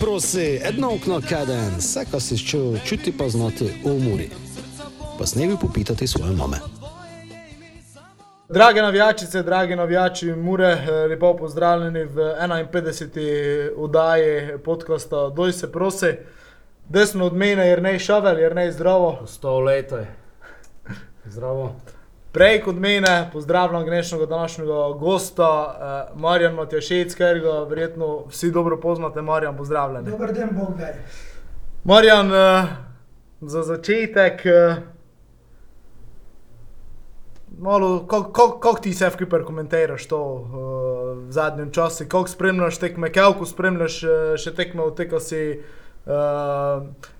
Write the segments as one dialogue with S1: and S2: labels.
S1: Prosi, edno okno kaden, vse, kar si čutil, čuti pa znati v muri. Pa snevi popitati svoje mame.
S2: Drage navijačice, dragi navijači Mure, eh, lepo pozdravljeni v 51. oddaji podcasta Doj se prosi. Desno od mene je Rnej Šavel, je Rnej zdravo.
S3: Sto let je. Zdravo.
S2: Prej kot mene pozdravljam današnjega današnjega gosta, eh, Marjan Matjašec, ker ga verjetno vsi dobro poznate. Marjan, pozdravljeni.
S4: Dober dan, Bog daj.
S2: Marjan, eh, za začetek, eh, malo, kako kak, kak ti se vkriper komentiraš to uh, v zadnjem času, kako spremljaš tekme, kako spremljaš uh, še tekme od tega, ko si uh,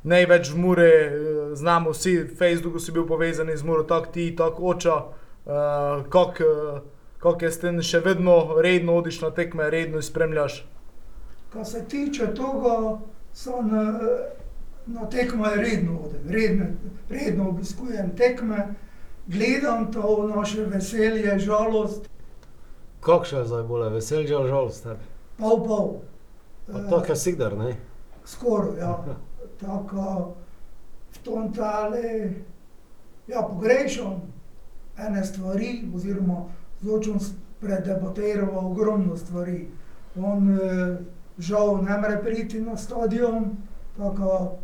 S2: največ v Muri, uh, znamo vsi, v Facebooku si bil povezan z Muro, tako ti, tako oča, uh, kako uh, kak je s tem še vedno redno odiš na tekme, redno spremljaš.
S4: Kar se tiče tega, so na, na tekme redno odem, redno, redno obiskujem tekme, gledam to naše veselje, žalost,
S3: Kako še zdaj bolje, veselje ali žalost?
S4: pol pol.
S3: Pa to, kar si dar, ne?
S4: Skoraj, ja. Tako v tom tale, ja, pogrešam ene stvari, oziroma z očem predebatiral ogromno stvari. On eh, žal ne more priti na stadion, tako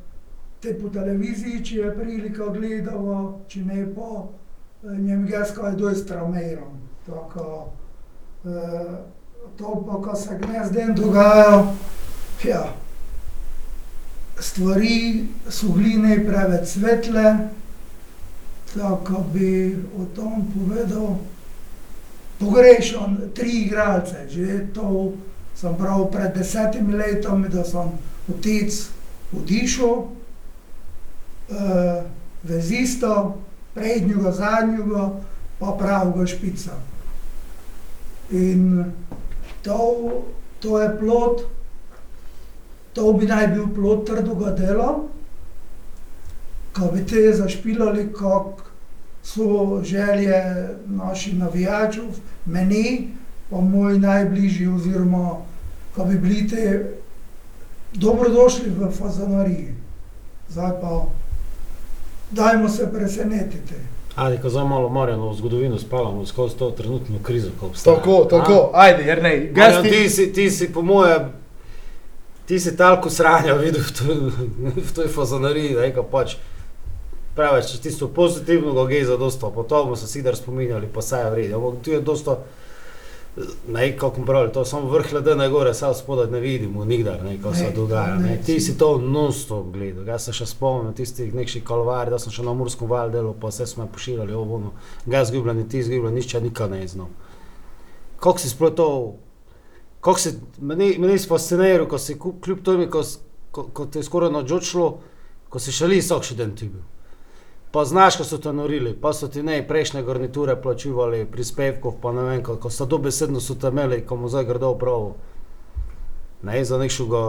S4: te po televiziji, če je prilika gledala, če ne pa eh, njem geska je dosti traumiran. Tako, eh, to pa, kar se gnezden dogaja, ja, stvari so gline preveč svetle, tako bi o tom povedal. Pogrešam tri igralce, že to sem prav pred desetimi leti, da sem otec odišel, uh, vezista, prednjega, zadnjega, pa pravega špica. In to, to je plot To bi naj bil plod trdega dela, ko bi te zašpilali, kako so želje naših navijačev, meni, pa moj najbližji, oziroma ko bi bili te dobrodošli v fazanariji. Zdaj pa, dajmo se presenetiti.
S3: Ali ko zdaj malo Marjano v zgodovino spalamo skozi to trenutno krizo, ko obstaja.
S2: Tako, tako, ajde, jer ne.
S3: Marjan, ti, si, ti si po moje, ti si talko sranja videl v, toj fazonariji, da je ga pač preveč tisto pozitivno, ga je za dosto, po tomu so si dar spominjali, pa saj je vredno. Ampak tu je dosto, ne, kako bom pravil, to samo vrh ledene gore, sam spodaj ne vidimo nikdar, ne, ko se
S4: Ne,
S3: dogaja.
S4: ne.
S3: Ti
S4: si-
S3: to non-stop gledal, jaz se še spomnim tistih nekših kalvarij, da sem še na Murskom val delal, pa vse smo pošiljali, ovo, ga zgubljeni, ti zgubljeni, nišče nikad ne znal. Kako si sploh to, kako si, meni, meni si fasciniral, ko si ku- kljub temu, ko, ko, ko te je skoraj nadžočilo, ko si še lisok še den ti bil. Pa znaš, ko so te norili, pa so ti ne prejšnje garniture plačivali, prispevkov, pa ne vem, kako so dobesedno so te imeli, ko mu zdaj grdo prav. Ne, za nekšega,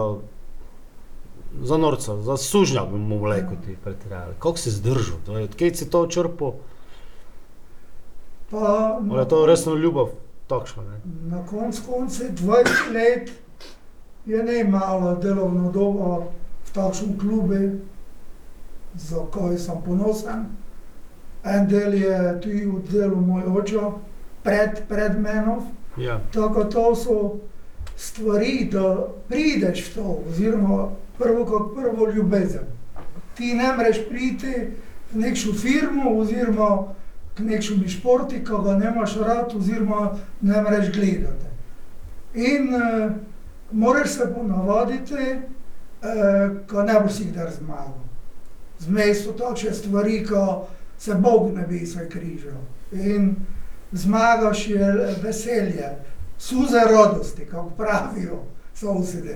S3: za norca, za sužnja bi mu vlekel ti pretirali. Kako si zdržal, to je, odkaj si to črpal,
S4: Pa,
S3: ali je to resno ljubav, takšna, ne?
S4: Na koncu konca 20 let je ne malo delovno dobo v takšnem klubu, za kaj sem ponosen. En del je tudi oddelal moj oče pred, pred menom.
S3: Ja.
S4: Tako to so stvari, da prideš v to, oziroma prvo kot prvo ljubezen. Ti ne moreš priti v neko firmo, oziroma k nekšemu športu, ki ga nemaš rad, oziroma ne moreš gledati. In uh, moraš se ponavaditi, uh, ko ne boš si kdaj zmagal. Zmej so takšne stvari, ko se Bog ne bi se križal. In zmagaš je veselje, suze radosti, kako pravijo sosedi.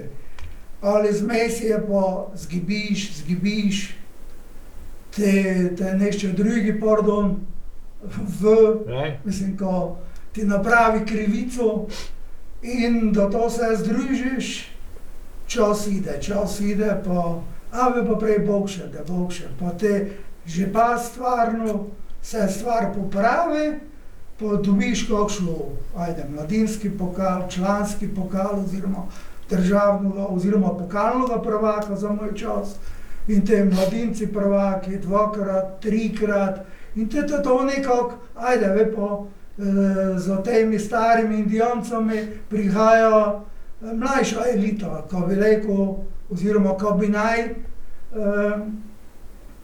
S4: Ali zmes je pa zgibiš, zgibiš, te, te nešče drugi, pardon, v,
S3: Ne?
S4: mislim, ko ti napravi krivico in da to se združiš, čas ide, čas ide, pa, a bi pa prej Bog še, da Bog še, pa te že pa stvarno se stvar popravi, pa dobiš kakšno, ajde, mladinski pokal, članski pokal oziroma državnega oziroma pokalnega prvaka za moj čas. In te mladinci prvaki, dvakrat, trikrat. In te to, to nekako, ajde, ve po, eh, za temi starimi indijancami prihaja eh, mlajša elita, ko bi rekel, oziroma ko bi naj eh,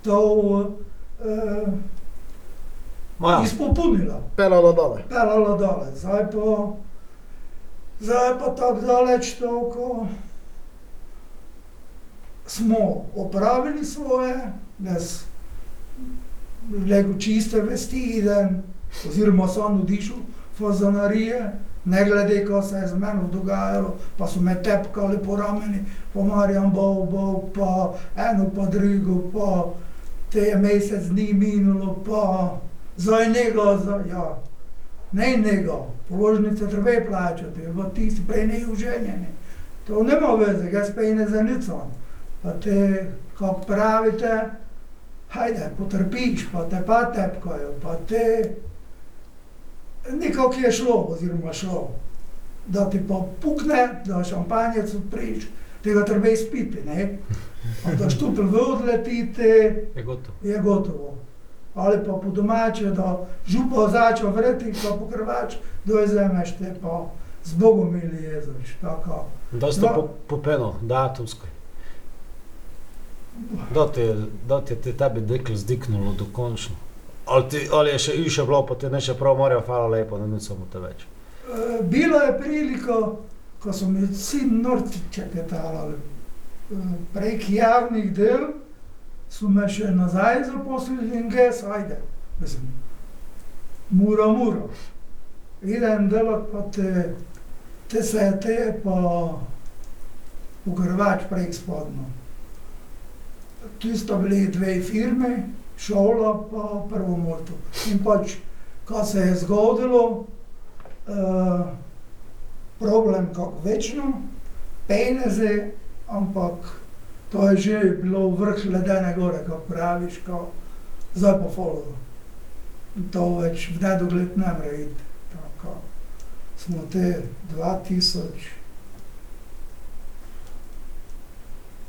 S4: to
S3: Maja,
S4: izpopolnila
S2: Pelalo dole.
S4: pelalo dole. Zdaj pa, zdaj pa tako daleč, toliko smo opravili svoje, jaz lego čiste vesti idem, oziroma sem odišel fazanarije, ne glede, ko se je z menom dogajalo, pa so me tepkali po rameni, po Marjan Bov, Bov, pa eno pa drugo, pa te je mesec dni minulo, pa zdaj njega, zdaj, ja, ne njega, položnice treba plačati, pa tisti prej ne uženjeni. To nema veze, jaz pa ne za nič sam. Pa te, kako pravite, hajde, potrpiš, pa te pa tepkajo, pa te nekako je šlo, oziroma šlo. Da ti pa pukne, da šampanjec odpriš, tega treba izpiti, ne? Da štupel v odletite,
S3: je gotovo.
S4: je gotovo. Ali pa po domače, da župo začel vrti, pa pokrvač, da je zemeš te pa z Bogom ili tako.
S3: Da ste
S4: Da.
S3: po, popeno, datumsko. Da ti je, da ti je te tebi dekle zdiknulo dokončno. Ali, ti, ali je še više bilo, ti ne še prav morajo, hvala lepo, da niso mu te več.
S4: E, Bilo je priliko, ko so mi vsi norci čeketali prek javnih del, so me še nazaj zaposlili in ges, ajde, mislim, mura, mura. Idem delat pa te, te se te pa pogrvač prek spodno. Tu sta bili dve firme, šola pa prvo moto. In pač, ko se je zgodilo, uh, problem kako večno, peneze, ampak to je že bilo vrh ledene gore, kako praviš, ko zdaj pa follow. To več v nedogled ne more iti. Tako. Smo te 2012,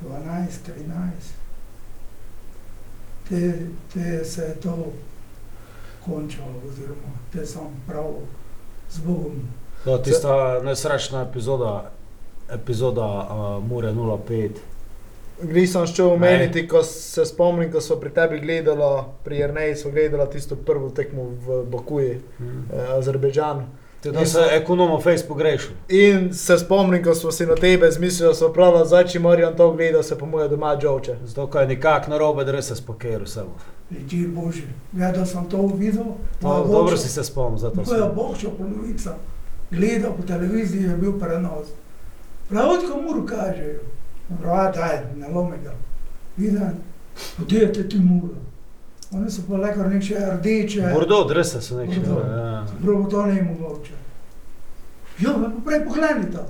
S4: 13, te, te se je to končalo, oziroma te sem prav z Bogom
S3: Da, tista nesrečna epizoda, epizoda uh, Mure 05.
S2: Nisem šel omeniti, ko se spomnim, ko smo pri tebi gledali, pri Jrneji smo gledali tisto prvo tekmo v Bakuji,
S3: Hmm.
S2: eh, Azerbejdžan.
S3: Ti da se ekonomo Facebook rešil.
S2: In se spomnim, ko smo si na tebe zmislili, da so pravi, zdaj če moram to gledati, se po moje doma džovče.
S3: Zato, kaj nikak na robe, da se spokeru samo.
S4: Reči Bože, ja, da sem to videl.
S3: No, dobro si se spomnil, zato
S4: To je
S3: sem.
S4: bohčo polovica. Gledal po televiziji, je bil prenos. Prav kot muru kažejo. Prav, daj, ne lomi ga. Vidim, podijete ti muro. Oni so pa lekar nek še rdeče.
S3: Bordo, drese so nekaj. Ja.
S4: Prav to ne je mogoče. Jo, pa prej pogledaj to.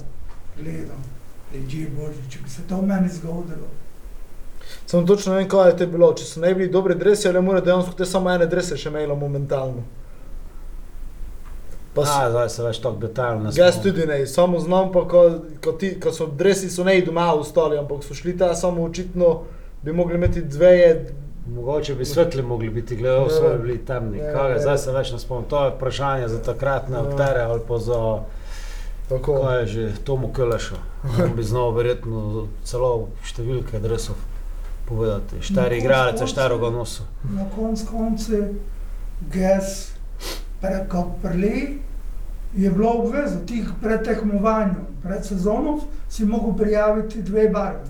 S4: Gledam. Reči Bože, če bi se to meni zgodilo.
S2: Samo točno ne vem, kaj je te bilo, če so ne bili dobri dresi ali mora dejansko te samo ene drese še imelo momentalno. Pa
S3: A,
S2: s-
S3: zdaj se več tako detaljno ne
S2: Jaz
S3: spomnim.
S2: tudi ne, samo znam pa, ko, ko, ti, ko so dresi, so ne doma ostali, ampak so šli ta samo očitno, bi mogli imeti dve,
S3: Mogoče bi svetli mogli biti, gledal so bili temni.
S2: Ja,
S3: Kaj,
S2: ja.
S3: zdaj se več ne spomnim. To je vprašanje za takratne
S2: Ja.
S3: aktere ali pa za,
S2: tako.
S3: kaj je že, Tomu Köleša. On bi znal verjetno celo številke adresov povedati. Štari
S4: Na
S3: igralec,
S4: koncev-
S3: nosu.
S4: Na konc koncu, ges, preko prli, je bilo obvezno, tik pred tekmovanjem, pred sezono si mogel prijaviti dve barve.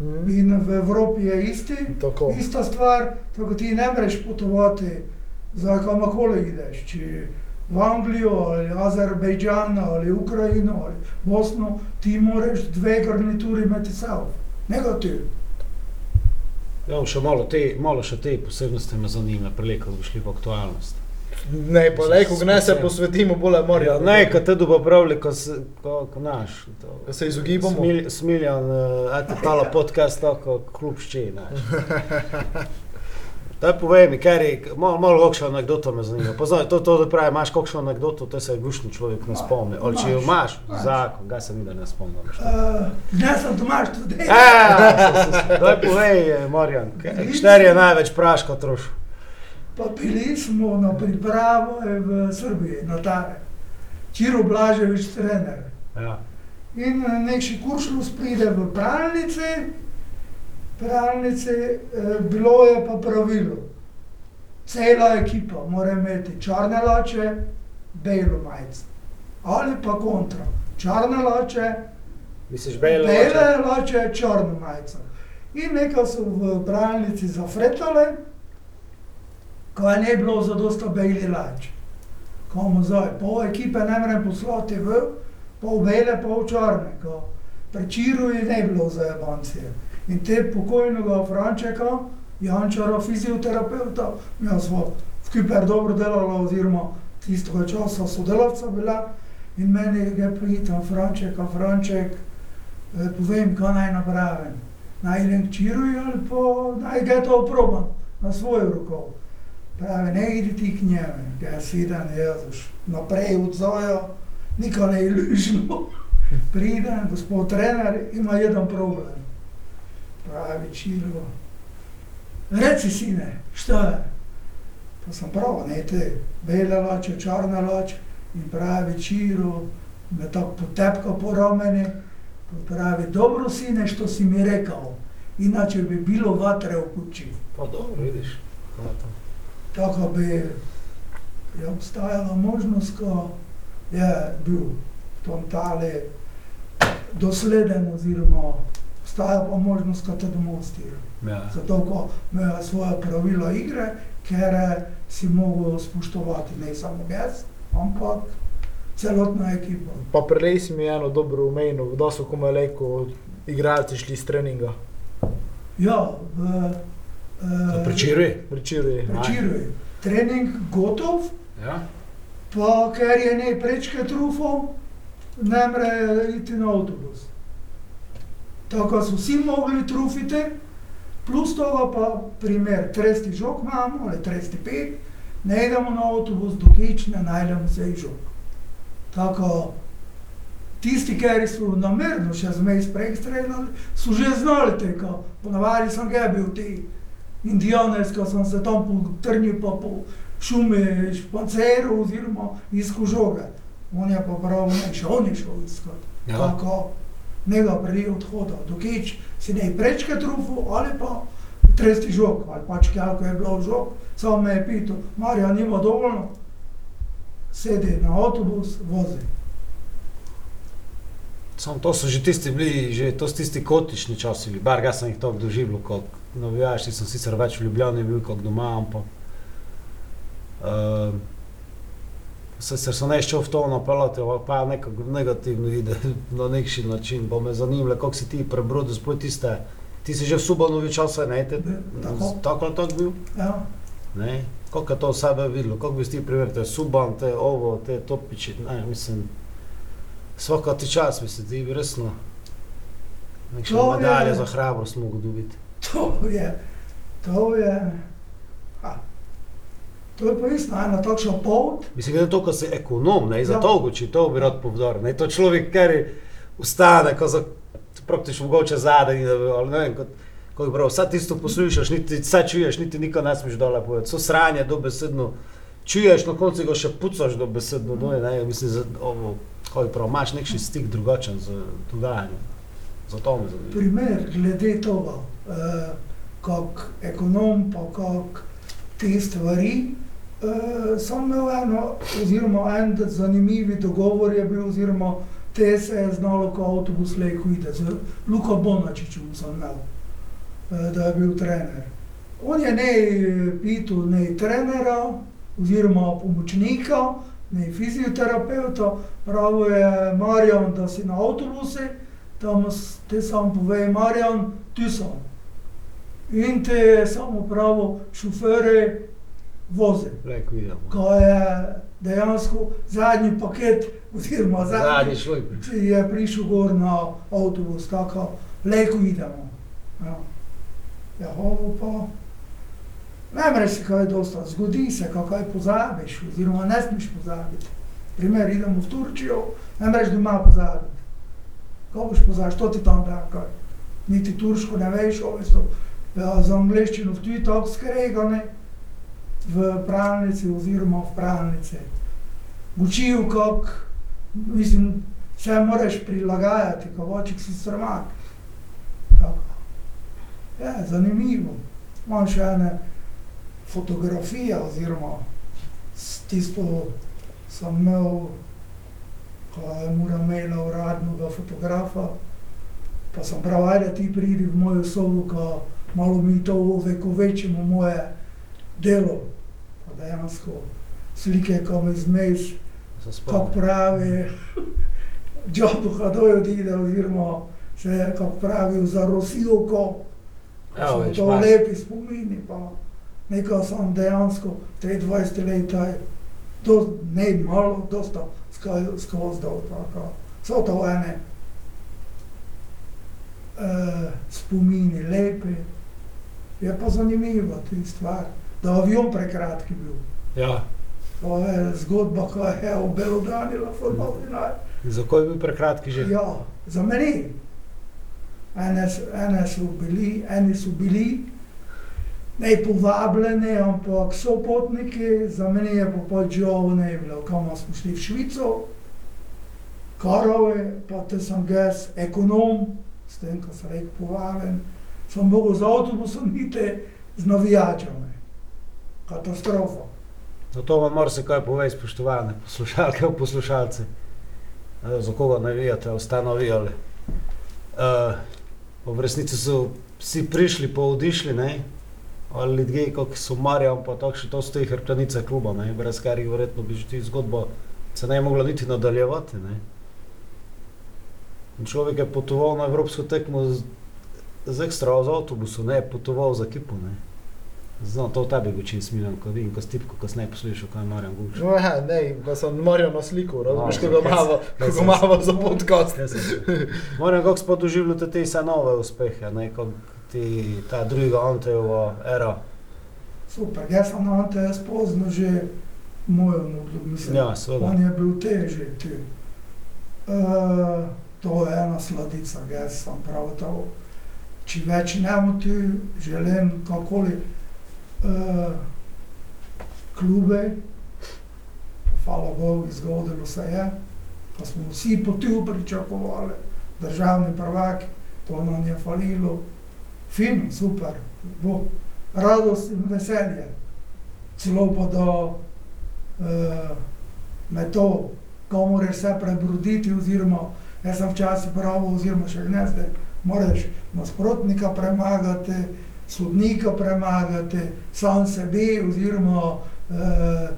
S2: Mhm.
S4: In v Evropi je isti,
S2: Tako.
S4: ista stvar, tako ti ne moreš potovati, za kamorkoli ideš. Če v Anglijo ali Azerbejdžan ali Ukrajino ali Bosno, ti moraš dve garnituri imeti sabo. Negativ.
S3: Ja, še malo, te, malo še te posebnosti me zanima, preleko, bi šli v aktualnost.
S2: Ne, pa le, ko ne se posvetimo, bolj morja.
S3: Ja, ne, kad te dobo pravili, ko, se, ko, ko naš. To.
S2: Da se izogibamo.
S3: Smil, smiljan, uh, eto, tala podcast, tako klub šči, znaš. Daj povej mi, kaj je, malo, malo kakšno anegdoto me zanima. Poznaj, to, to, da pravi, imaš kakšno anegdoto, to se gušni človek ne spomni. Ali če jo imaš, zakon, ga se mi da ne spomnim.
S4: Uh, ne sem Tomaš tudi.
S3: Ja, daj povej, eh, Marjan, kjer je največ praška troš?
S4: Pa bili smo na pripravo eh, v Srbiji, na Tare. Čiro Blaževič, trener.
S3: Ja.
S4: In eh, nekši kuršlus pride v pralnici, pralnici, eh, bilo je pa pravilo. Cela ekipa mora imeti črne lače, belo majico. Ali pa kontra. Črne lače,
S3: Misliš, bele
S4: bele
S3: lače?
S4: črno majico. In nekaj so v pralnici zafretale, ko je ne bilo zadosta beli lač. Komu zdaj, pol ekipe ne morem poslati v, pol bele, pol črne. Ko pri Čiru je ne bilo za jabancije. In te pokojnega Frančeka, Jančara, fizioterapeuta, jaz smo skupaj dobro delala, oziroma tistega časa sodelavca bila. In meni je prijetel Franček, a Franček, eh, povem, kaj naj napravim. Naj idem k Čiruju ali pa naj ga to oprobam na svojo roko. Pravi, ne idi ti k njemu, jaz sedem, jaz už naprej odzojo, nikoli ne ilužno. Pridem, gospod trener, ima jedan problem. Pravi, Čiru, reci sine, šta je? Pa sem prav, ne te bele lače, črne lače in pravi Čiru, me tako potepka po rameni, pa pravi, dobro sine, što si mi rekao, inače bi bilo vatre v kući.
S3: Pa dobro, vidiš.
S4: Tako bi je obstajala možnost, ko je bil tom tale dosleden oziroma obstaja pa možnost, ko te demonstrira.
S3: Ja.
S4: Zato, ko imajo svoje pravila igre, ker eh, si mogel spoštovati ne samo jaz, ampak celotna ekipa.
S2: Pa prelej si mi eno dobro umejno, da so komaj leko igralci šli iz treninga.
S4: Ja, v, eh,
S3: Prečiruj.
S2: Večerji.
S4: Prečiruj. Trening gotov,
S3: Ja.
S4: pa ker je ne prečke trufov, ne more iti na avtobus. Tako so vsi mogli trufiti, plus toga pa primer, tresti žog imamo ali tresti pet, ne idemo na avtobus, dokič ne najdemo se žog. Tako tisti, ki so namerno še zmej spregstreljali, so že znali tega. Ponavadi sem ga bil ti indijanec, ko sem se tam po trnju pa po šumi španceru oziroma iskal žoge. On je pa prav ne, še on je šel iskat.
S3: Ja.
S4: Tako, njega prije odhoda, dokič si ne prečke trufu ali pa tresti žog, ali pač kako je bilo žog, samo me je pital, Marja, nima dovoljno, sedi na avtobus, vozi.
S3: Samo to so že tisti bili, že to so tisti kotični časi, bili, bar ga sem jih tako doživljal kot navijač, sem sicer več v Ljubljani bil kot doma, ampak uh, sicer sem ne šel v to napeljati, pa nekako negativno ide na nekši način, bo me zanimalo, kako si ti prebrodil sploh tiste, ti si že v Subanovi čase, ne, te,
S4: Tako.
S3: tako ali tako bil,
S4: Ja.
S3: ne, koliko je to sebe videlo, kako bi ti primerjal, te Suban, te ovo, te Topiči, ne, mislim, svaka ti čas, mislim, ti bi resno, nekšne medalje za hrabrost mogo dobiti.
S4: To je, to je, to je pa isto, ena takšna pot,
S3: Mislim, da je to, ko si ekonom, ne, za
S4: Ja.
S3: to, če to bi rad povdaril, ne, to človek, ker ustane, ko za, praktično mogoče zadaj, ali ne vem, kot, ko je prav, vse tisto poslušaš, niti vse čuješ, niti nikoli ne smeš dole povedati, so sranje dobesedno, čuješ, na koncu ga še pucaš dobesedno, no, ne, mislim, za ovo, ko je prav, imaš nekši stik drugačen z dogajanjem, zato me zanima.
S4: primer glede tega, eh, kako ekonom, pa kako te stvari. Eh, sem imel eno, oziroma en zanimiv dogovor je bil, oziroma te se je znalo, ko avtobus lejko ide. Z Luko Bonačičem sem imel, eh, da je bil trener. On je ne pitu, ne trenera, oziroma pomočnika, ne fizioterapeuta, pravi je Marjan, da si na avtobusi, tam te sam pove, Marjan, tu sem. In te samo pravo šoferje vozi.
S3: Reko idemo.
S4: Ko je dejansko zadnji paket, oziroma
S3: Zadnji
S4: zadnji, je prišel gor na avtobus, tako lejko idemo. Ja, ja ovo pa Ne moreš se kaj dosta, zgodi se, kaj pozabiš, oziroma ne smeš pozabiti. Primer, idemo v Turčijo, ne moreš doma pozabiti. Ko boš pozabil, to ti tam da, kaj. Niti turško ne veš, ovesto, ja, za angliščino v tuji tako skregane, v pralnici oziroma v pralnici. Učijo, kako, mislim, vse moraš prilagajati, ko oček si srmak. Tako. Ja, zanimivo. Imam še ene fotografije oziroma s tisto sem imel, ko je mora imela uradnega fotografa, pa sem prav, ajde ti pridi v mojo sobo, ko malo mi to ovekovečimo moje delo. Pa dejansko slike, ko me zmeš, kako
S3: spomnim.
S4: pravi, Džobu Hadoj odide, oziroma se, kako pravi, za Rosijovko,
S3: Ja,
S4: so
S3: veš,
S4: to
S3: imaš-
S4: lepi spomini, pa nekaj sem dejansko te 20 let, do, ne malo, dosta skozi dol, tako. So to ene uh, spomini, lepi. Je pa zanimivo ti stvar, da je avion prekratki bil.
S3: Ja.
S4: To je zgodba, ko je obelodanila formalina.
S3: Zakaj je bil prekratki že?
S4: Ja, za meni. Ene, ene so bili, eni so bili ne povabljeni, ampak so potniki, za mene je pa pač žal ne bilo, kam smo šli v Švico, Karove, pa te sem jaz ekonom, s tem, ko sem rekel povabljen, sem mogel z avtobusom iti z navijačami. Katastrofa.
S3: Zato vam mora se kaj povej, spoštovane poslušalke in poslušalci. Eh, Za koga navijate, ali ste navijali. Uh, v resnici so vsi prišli, pa odišli, ne? ali ljudje, kot so Marjam, pa tako še to stoji hrbtenice kluba, ne? brez katerih verjetno bi že ti zgodba se ne mogla niti nadaljevati. Ne? Človek je potoval na evropsko tekmo z, z ekstra z avtobusu, ne je potoval za ekipo. Ne? Znam, to v tebi učim smiljam, ko vidim, ko stipko, ko ne poslušam, kaj Marjan govori.
S2: No, ja, ne, pa sem Marjan na sliku, razumeš, ko ga imamo, ko ga imamo za podcast.
S3: Moram kako spod doživljati te vse nove uspehe, ne, kako ti ta druga Antejova era.
S4: Super, jaz sem na te spoznal že mojo nudo, mislim.
S3: Ja, seveda.
S4: On je bil težji. Ti. Uh, to je ena sladica, jaz sem prav to. Če več ne moti, želim kakoli klube, hvala Bogu, zgodilo se je, pa smo vsi potil pričakovali, državni prvak, to nam je falilo, fin, super, bo. Radost in veselje. Celo pa da uh, me to, ko moraš se prebroditi, oziroma jaz sem včasih pravil, oziroma še ne zdaj, moraš nasprotnika premagati, sodnika premagati, sam sebe, oziroma uh,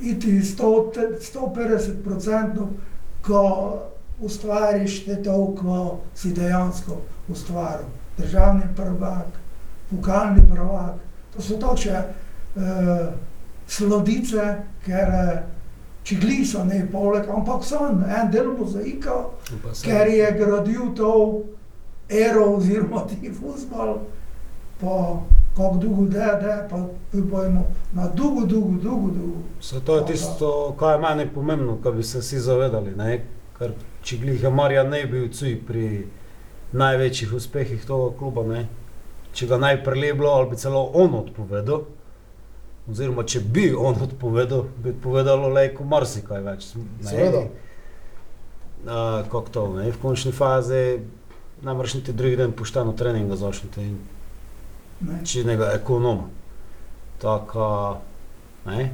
S4: iti 100 150 odstotkov, ko ustvariš te to, ko si dejansko ustvaril. Državni prvak, pokalni prvak, to so takšne uh, sladice, ker uh, čigli so ne poleg, ampak so en del mozaika, ker je gradil to ero oziroma ti futbol, pa kako dolgo da, da, pa pojmo na dolgo, dolgo, dolgo, dolgo.
S3: Se to je tisto, kar je meni pomembno, da bi se vsi zavedali. Ne? Ker če glih je Marjan ne bil cuj pri največjih uspehih tega kluba, ne? če ga bi bilo ali bi celo on odpovedal, oziroma če bi on odpovedal, bi povedalo lejko marsikaj več.
S2: Seveda.
S3: A, kako to, ne? v končni fazi ne moreš niti drugi dan pošteno treninga začeti in
S4: Ne.
S3: činega ekonoma. Tako, ne?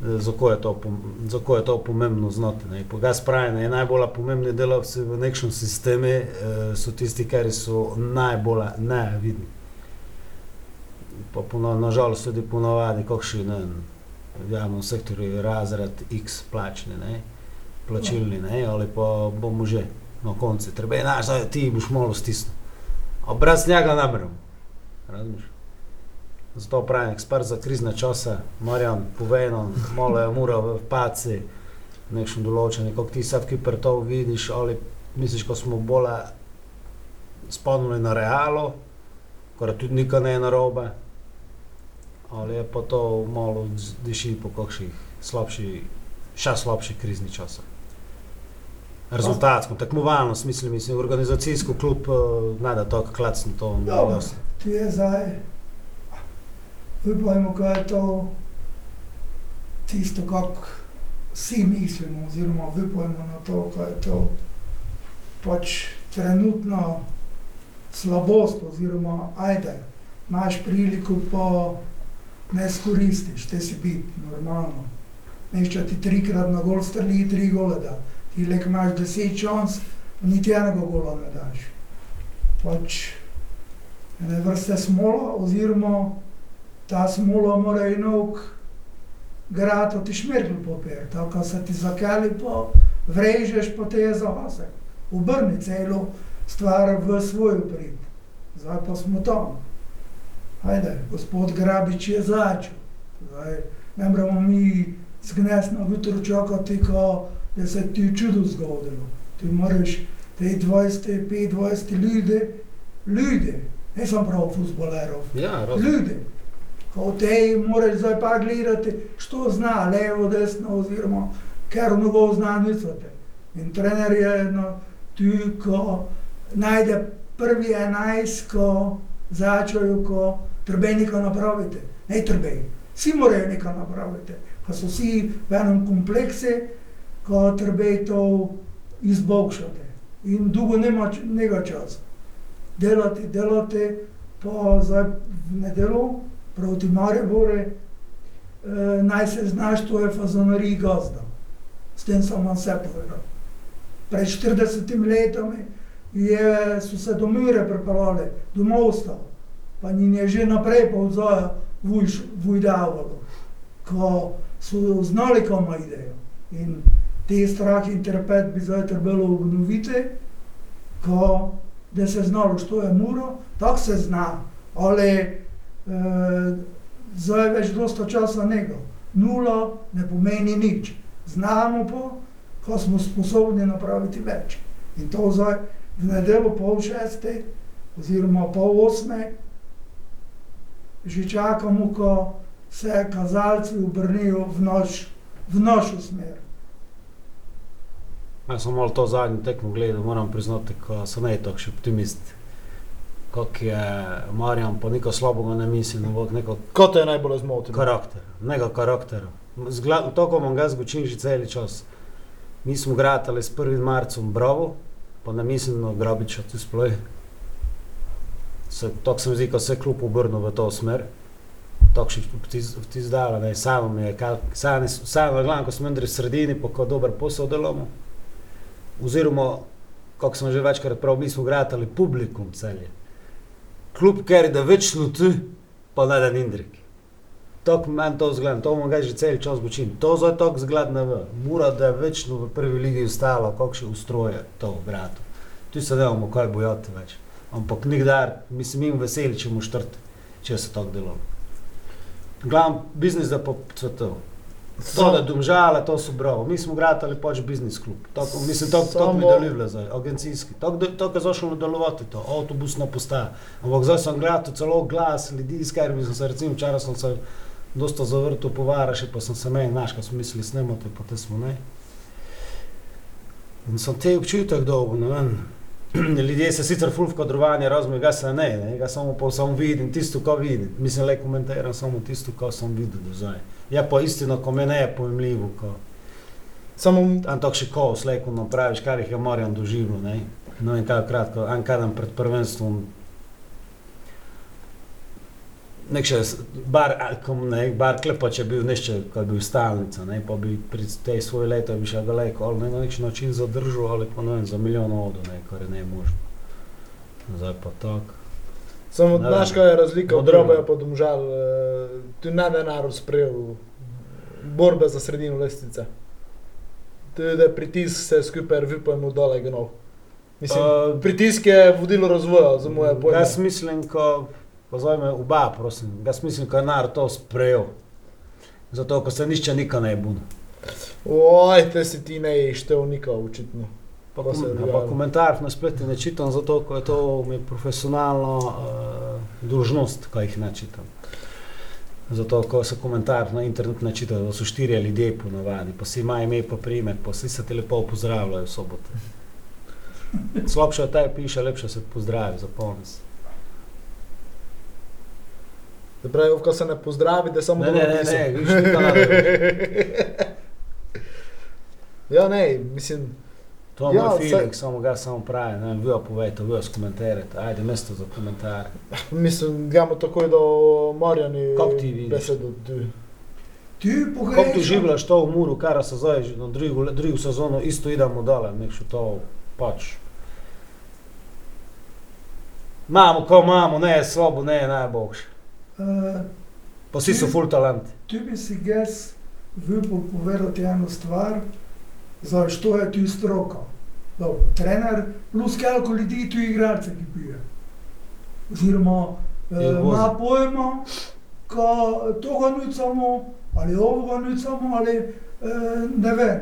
S3: Zato je, to zato je to pomembno znati. ne. Po gas pravi, ne, najbolj pomembni delavci v nekem sistemu eh, so tisti, ki so najbolj nevidni. Pa pono, nažalost tudi ponovadi, kakšni ne, v javnem sektorju razred X plačni, ne, plačilni, ne, ali pa bomo že na koncu. Treba je naš, da ti boš malo stisnil. A brez njega ne moremo. Razumeš? Zato pravim, ekspert za krizne čase, Marjan, povej nam, malo je mura v paci, nekšen določen, kako ti sad kiper to vidiš, ali misliš, ko smo bolj spomnili na realo, kar tudi nikaj ne je narobe, ali je pa to malo diši po kakšnih slabših, še slabših kriznih časih. Rezultatsko, tekmovalno, smisel, mislim, organizacijsko klub, eh, ne da tako klacno to
S4: Dobro.
S3: jasno.
S4: Ti je zdaj, vipojmo, kaj je to tisto, kako vsi mislimo, oziroma vipojmo na to, kaj je to pač trenutno slabost, oziroma ajde, imaš priliko, pa ne skoristiš, te si biti normalno. Nešče ti trikrat na gol streli, tri gole da. Ti lek imaš deset šans, niti enega gola ne daš. Pač ene vrste smola, oziroma ta smola mora enok grati ti šmirgl papir, tako se ti zakali pa vrežeš, pa te je za vase. Obrni celo stvar v svoj prid. Zdaj pa smo tam. Ajde, gospod Grabič je začel. Zdaj, ne moramo mi zgnesti na jutro čakati, ko da se ti čudo zgodilo. Ti moraš te 20, 25 ljudi, ljudi, ne samo prav futbolerov,
S3: Ja,
S4: ljudi. Ko te moraš zdaj pa gledati, što zna, levo, desno, oziroma ker novo zna mislite. In trener je no, tu, ko najde prvi enajst, ko začajo, ko treba nekaj napraviti. Ne treba, vsi morajo nekaj napraviti. Ko so vsi v enem kompleksu, ko treba to izboljšati. In dolgo nima nega časa. Delati, delati, pa zdaj v nedelo proti Mariboru, eh, naj se znaš, to je fazonarij gazda. S tem sem vam vse povedal. Pred 40 leti je, so se do Mure pripeljali, do Mosta, pa njim je že naprej povzaja vujdavalo, ko so znali, kam idejo. In te strah in trepet bi zdaj trebalo obnoviti, ko da se znalo, što je muro, tako se zna, ali e, zdaj več dosta časa nego. Nula ne pomeni nič. Znamo pa, ko smo sposobni napraviti več. In to zdaj v nedeljo pol šeste oziroma pol osme že čakamo, ko se kazalci obrnijo v, naš, v našo smer.
S3: Jaz sem malo to zadnjo tekmo gledal, moram priznati, ko sem ne tako še optimist. Kak je Marjan, pa neko slabega ne misli, ampak neko
S2: Ko te je najbolj zmotilo?
S3: karakter, nekaj karaktera. Zgla- To, ko imam ga zgočil že cel čas. Mi smo gratali s 1. marcem, bravo, pa ne mislim na Grabiča, tu sploj. Se, tako se mi zdi, ko se je klub obrnil v to smer. Tako še ti zdala, ne, samo mi je, kal- samo samo glavno, ko smo v sredini, pa ko dober posel delamo. Oziroma, kako smo že večkrat prav, mi smo gratali publikum celje. Klub, ker da večno tu, pa ne da nindrik. Tako meni to zgleda, to ga že cel čas gočim. To za tako zgleda ne ve. Mora da je večno v prvi ligi ostalo, kako še ustroje to grado. Tu se ne bomo kaj bojati več. Ampak nikdar, mislim, jim veseli, če mu štrti, če se tako delo. Glavno biznis da po svetu. To, da domžale, to so bravo. Mi smo gradili pač biznis klub. Tako, mislim, to, to mi deluje zdaj, agencijski. Tako, da- tako je zašlo delovati to, avtobusna postaja. Ampak zdaj sem gledal celo glas ljudi, s katerimi sem se, recimo, včeraj sem se dosta zavrtel po varaši, pa sem se meni, znaš, ko smo mislili snemati, pa te smo ne. In sem te občutek dolgo, ne vem. Ljudje se sicer ful v kadrovanje razumejo, ga se ne, ne, ga samo, pa samo vidim, tisto, ko vidim. Mislim, le komentiram samo tisto, ko sem videl do zdaj. Je pa istina, ko me ne je pojemljivo, ko
S2: Samo
S3: tam tako še ko slejko napraviš, kar jih je Marjan doživel, ne. No in kaj kratko, en kadan pred prvenstvom nek še bar, kom, ne, bar klepač je bil nešče, ko je bil stalnica, ne, pa bi pri tej svoje leto bi še daleko, ali ne na nek način zadržal, ali pa ne vem, za milijon odo, ne, kar je ne možno. Zdaj pa tako.
S2: Samo znaš, kaj je razlika od
S3: Modrno.
S2: droga pa domžal. eh, Tu ne da narod sprejel borbe za sredino lestvice. Tu je pritisk se skupaj vipojmo dole gnov. Mislim,
S3: Pa-
S2: pritisk je vodilo razvoja, za moje pojme.
S3: Jaz mislim, ko, pozvaj me oba, prosim, jaz mislim, ko je narod to sprejel. Zato, ko se nišče nikaj ne bune.
S2: Oj, te si ti ne ištev nikao, očitno.
S3: Pa,
S2: Pa se je
S3: kom, pa komentar na spletu ne čitam, zato je to mi profesionalno uh, dužnost, ko jih ne čitam. Zato, ko se komentar na internetu načita, da so štirje ljudje ponovadi, pa si ima ime, pa primek, pa vsi se te lepo pozdravljajo v soboto. Slabše od tega piše, lepše se pozdravi, zapomni se.
S2: Se pravi, ko se ne pozdravi, da samo
S3: Ne, ne,
S2: dobro
S3: ne,
S2: pisal.
S3: ne, viš, ni to nada.
S2: Ja, ne, mislim,
S3: To je
S2: Ja,
S3: moj
S2: saj-
S3: feeling, samo ga samo pravi, ne vem, vi jo povejte, vi jo skomentirajte, ajde, mesto za komentar.
S2: mislim, gremo takoj do Marjani.
S3: Kako ti vidiš?
S2: Besedo, ti.
S4: Ti
S3: Kako ti življaš to v Muru, kar se zdaj že na drugo, drugo sezono isto idemo dole, nekšo to pač. Imamo, ko imamo, ne, slabo, ne, najboljši.
S4: Uh,
S3: Pa vsi so full talenti.
S4: tu bi si jaz vypol povedati eno stvar, za što je tu stroka. Dobro, trener plus koliko ljudi tu igralce ki pije. Oziroma, eh, ima pojma, ko toga nucamo, ali ovoga nucamo, ali eh, ne vem.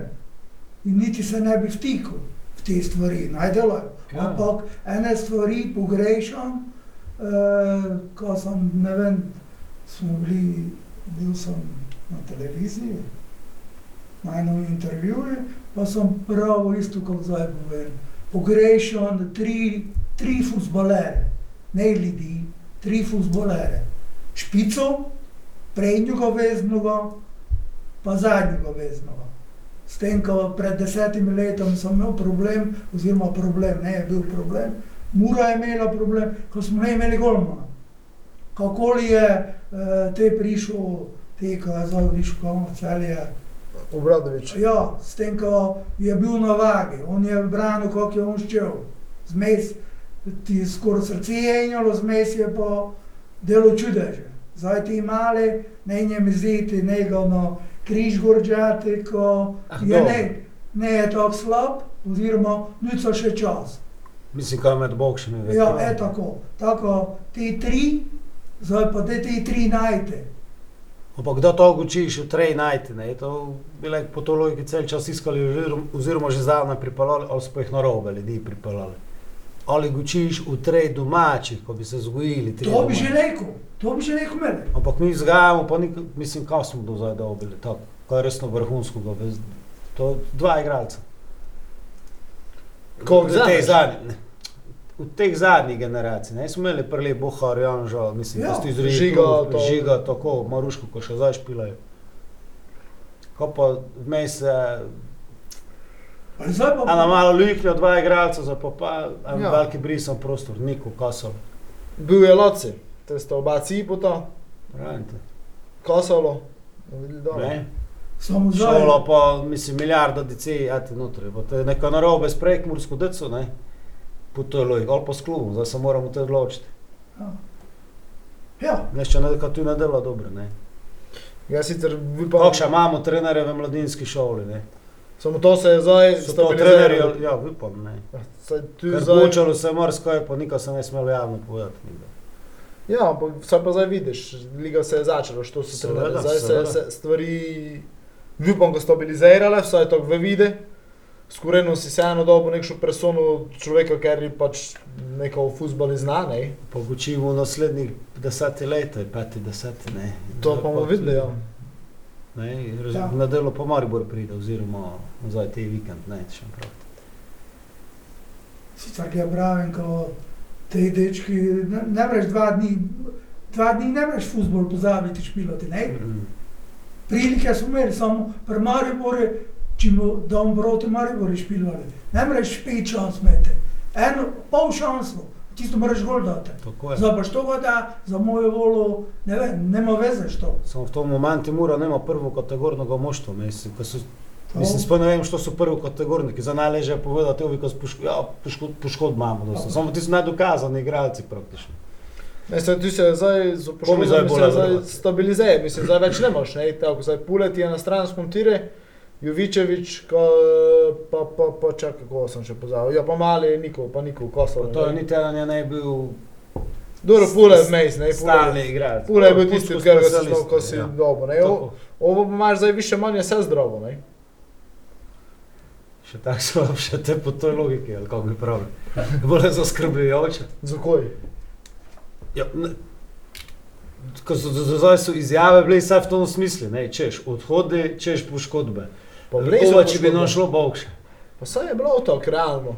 S4: In niti se ne bi vtikal v te stvari, naj delajo.
S3: Ja.
S4: Ampak ene stvari pogrešam, eh, ko sem, ne vem, smo bili, bil sem na televiziji, na enem intervjuju, pa sem prav isto, kot zdaj povem. Pogrešam tri, tri futbolere, ne ljudi, tri futbolere. Špico, prednjega veznoga, pa zadnjega veznoga. S tem, ko pred desetimi leti sem imel problem, oziroma problem, ne je bil problem, Mura je imela problem, ko smo ne imeli golmana. Kako je uh, te prišel, te, ko je zdaj prišel komu celje.
S2: Obradovič.
S4: Ja, s tem, ko je bil na vagi, on je branil, kako je on ščel. Zmes ti je skoraj srce jenjalo, zmes je pa delo čudeže. Zdaj ti mali, ne njem ziti, nego no, križ gorđati, ko
S3: Ah,
S4: je
S3: dobro.
S4: ne, ne je tako slab, oziroma nuca še čas.
S3: Mislim, kaj med bokšami.
S4: Ja, je tako. Tako ti tri, zdaj pa te ti tri najte.
S3: Ampak kdo to učiš v trej najti, ne? Je to bile po to logiki cel čas iskali oziroma- že zdavno pripeljali, ali smo jih na robe ljudi pripeljali. Ali učiš v trej domačih, ko bi se zgojili. tri
S4: To bi že
S3: domači.
S4: rekel, to bi že rekel meni.
S3: Ampak mi vzgajamo, pa nik, mislim, kaj smo do zdaj dobili, tako, kaj je resno vrhunsko. To dva igralca.
S2: Koliko
S3: v teh
S2: vzameš?
S3: V teh zadnjih generacij, ne, smo imeli prele Bohar, Janžo, mislim,
S4: Ja,
S3: da ste izrili
S2: Žiga, to-
S3: Žiga, tako, Maruško, ko še zdaj špilajo. Ko pa vmes se,
S4: zdaj pa
S3: ena malo luknja, dva igralca, za pa pa en
S2: Ja.
S3: veliki brisan prostor, Niko, Kasol,
S2: Bil je Loci, te sta oba cipota,
S3: Rajte.
S2: Kosalo. videli dol.
S3: Ne?
S4: samo zdaj.
S3: Šolo pa, mislim, milijarda DC, a ti notri, bo to je neka narobe s prekmursko deco, ne? Po to je logika, ali pa s klubom, zdaj se moramo to odločiti.
S4: Ja. Ja,
S3: Nešče ne, kad tu ne dela dobro, ne?
S2: Ja, sicer vi pa...
S3: Kako še imamo trenerje v mladinski šoli, ne?
S2: Samo to se je zdaj stabiliziralo.
S3: ja, upam, ne.
S2: Saj tu
S3: Ker
S2: zdaj...
S3: počelo se je marsikaj, pa nikaj se ne smelo javno povedati. nikdar.
S2: Ja, ampak vsaj pa zdaj vidiš, liga se je začela, što se
S3: Seveda,
S2: trenerji. Zdaj se, se stvari, upam, da stabilizirale, vsaj to v vide. Skorajno si se eno dobo nekšo persono človeka, ker je pač neko v futbali zna, ne?
S3: Pa učimo v naslednjih desetih letih, peti deseti, ne.
S2: To pa bomo videli, ja.
S3: Ne,
S4: Ja.
S3: ja. Na delo pa Maribor pride, oziroma zdaj te vikend, ne, še prav.
S4: sicer je pravim, ko te dečki, ne, ne breš dva dni, dva dni ne breš futbol pozabiti špilati, ne?
S3: Mm.
S4: Prilike smo imeli, samo pri Mariboru, če mu dom proti Mariboru špilali, ne breš pet šans imeti, eno, pol šanslo, tisto moraš gol dati.
S3: Tako je.
S4: Zdaj pa što ga da, za mojo volo, ne vem, nema veze što.
S3: Samo v tom momentu mora nema prvo kategornega moštva, mislim, ko so
S4: To-
S3: Mislim, sploh ne vem, što so prvi kategorniki, za najleže je povedati, ko poškodb, ja, poškod, imamo, doslovno. samo ti so nedokazani igralci praktično.
S2: Se tu se zdaj z
S3: Ko mi zdaj
S2: upoštevanjem
S3: bolje
S2: se zdaj stabilizira, mislim, zdaj več ne moš, ne, tako zdaj Pulet je na stranskom tire, Jovičevič, ko, pa, pa, pa čakaj, koga sem še pozabil, ja pa mali Niko, pa Niko, Kosovo.
S3: To je niti eden je ne bil
S2: Dobro, Pulet vmejs, ne,
S3: stalni
S2: Pulet.
S3: igralec.
S2: Pulet je bil tisti, katerega si
S3: specialist,
S2: znal, ko si
S3: ja.
S2: dobo, ne, ovo, pa imaš zdaj više manje vse zdravo, ne.
S3: Še tako slab, še te po toj logiki, ali kako bi pravili. Bolje zaskrbljujoče.
S2: Zakaj?
S3: Ja, ne, Ko so zdaj so izjave bile vse v tom smislu, češ odhodi, češ poškodbe. Kova, če bi nam šlo bokše.
S2: Pa saj je bilo tako, realno.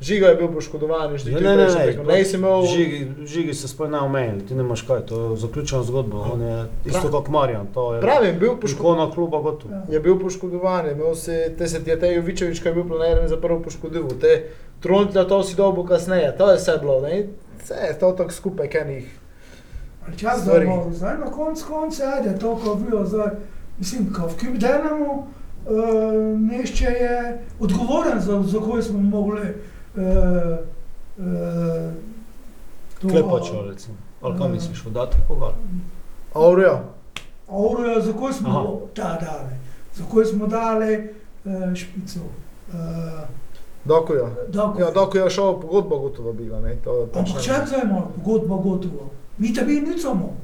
S2: Žiga je bil poškodovan, že
S3: Ja, ne, ne, ne,
S2: ne, imel.
S3: žigi, žigi se sploh ne omenili, ti ne imaš kaj, to je zaključena zgodba, on je isto kot Marjan, to je
S2: Pravim, bil poškodovan.
S3: ikona kluba gotovo.
S4: Ja.
S2: Je bil poškodovan, imel si, te se ti je te Jovičevič, ki je bil planiran za prvo poškodil, te Trontlja to si dobil kasneje, to je vse bilo, ne? Vse je to tako skupaj, kenih.
S4: Ali čas da bomo, zdaj na koncu konca, ajde, to, ko bilo zdaj, mislim, ko v Kibdenemu, uh, nešče je odgovoren za, za koje smo mogli uh, uh, to-
S3: Klepačo recimo, ali kaj misliš, dati koga?
S2: Aureo,
S4: Aureo, za koje smo
S3: Aha.
S4: ta dali, za koje smo dali uh, špico. Uh,
S2: Dokujo.
S4: Doko.
S2: Ja, Dokujo je šel pogodbo gotovo bila, ne? To je pač
S4: Ampak čak zdaj imamo pogodbo gotovo. Mi tebi nič samo.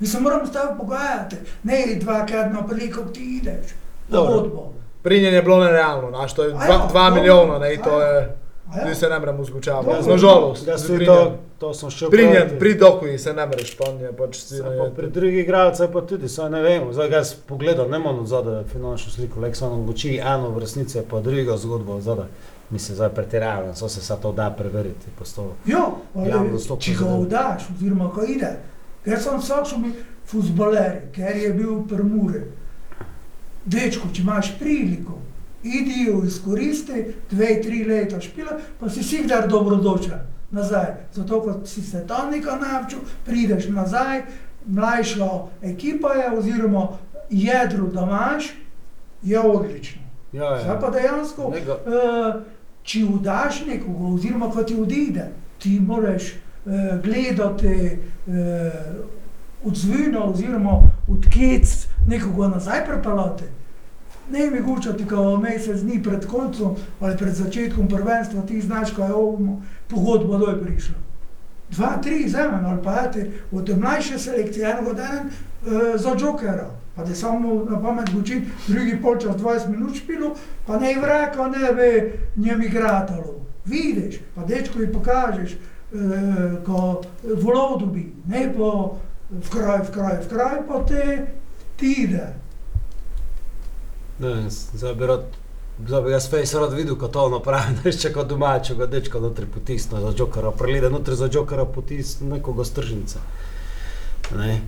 S4: Mi se moramo staviti pogajati. Ne dvakrat na preko ti ideš.
S3: Dobro.
S4: Pogodbo.
S2: Pri njem je bilo nerealno, znaš, to je
S4: A
S2: dva,
S4: ja,
S2: dva
S4: dobro.
S2: milijona, ne, to
S4: ja.
S2: je,
S4: A ja?
S2: se ne moremo zgučavati, nažalost.
S3: Jaz tudi
S2: pri
S3: to,
S2: njem.
S3: to sem še
S2: Pri njem, pri Dokuji se ne moreš, pa on je pač si
S3: pa Pri drugih igralcih pa tudi, saj ne vemo. Zdaj, jaz pogledam, ne morem zadaj finančno sliko, le samo odloči eno v resnici, pa druga zgodba zadaj. Mislim, zdaj pretiravam, so se sad to da preveriti. po sto-
S4: Jo, ali, če ga vdaš, oziroma ko ide. Ker sem vsak mi futbaler, ker je bil prmure. Dečko, če imaš priliko, idi jo izkoristi, dve, tri leta špila, pa si si kdaj dobrodošel nazaj. Zato, ko si se tam nekaj naučil, prideš nazaj, mlajša ekipa je, oziroma jedro, da imaš, je odlično.
S3: Ja,
S4: Zdaj pa dejansko,
S3: Nega-
S4: uh, če vdaš nekoga, oziroma ko ti odide, ti moraš uh, gledati uh, odzvino, oziroma odkec nekoga nazaj pripeljati. Ne mi gučati, ko mesec dni pred koncem ali pred začetkom prvenstva ti znaš, kaj je ovo pogodba doj prišla. Dva, tri zemen ali pa eti od mlajše selekcije, enega dana uh, za Jokera. Pa da samo na pamet gučiti, drugi polčas 20 minut špilo, pa ne vreka, ne ve njem igratalo. Vidiš, pa dečko ji pokažeš, uh, ko volov dobi, ne po v kraj, v kraj, v kraj, pa te ti ide.
S3: Ne, zdaj bi rad, zdaj bi jaz face rad videl, kako to napravi, ne če kot domačega dečka notri potisne za jokera, prelide notri za jokera potisne nekoga z tržnice. Ne.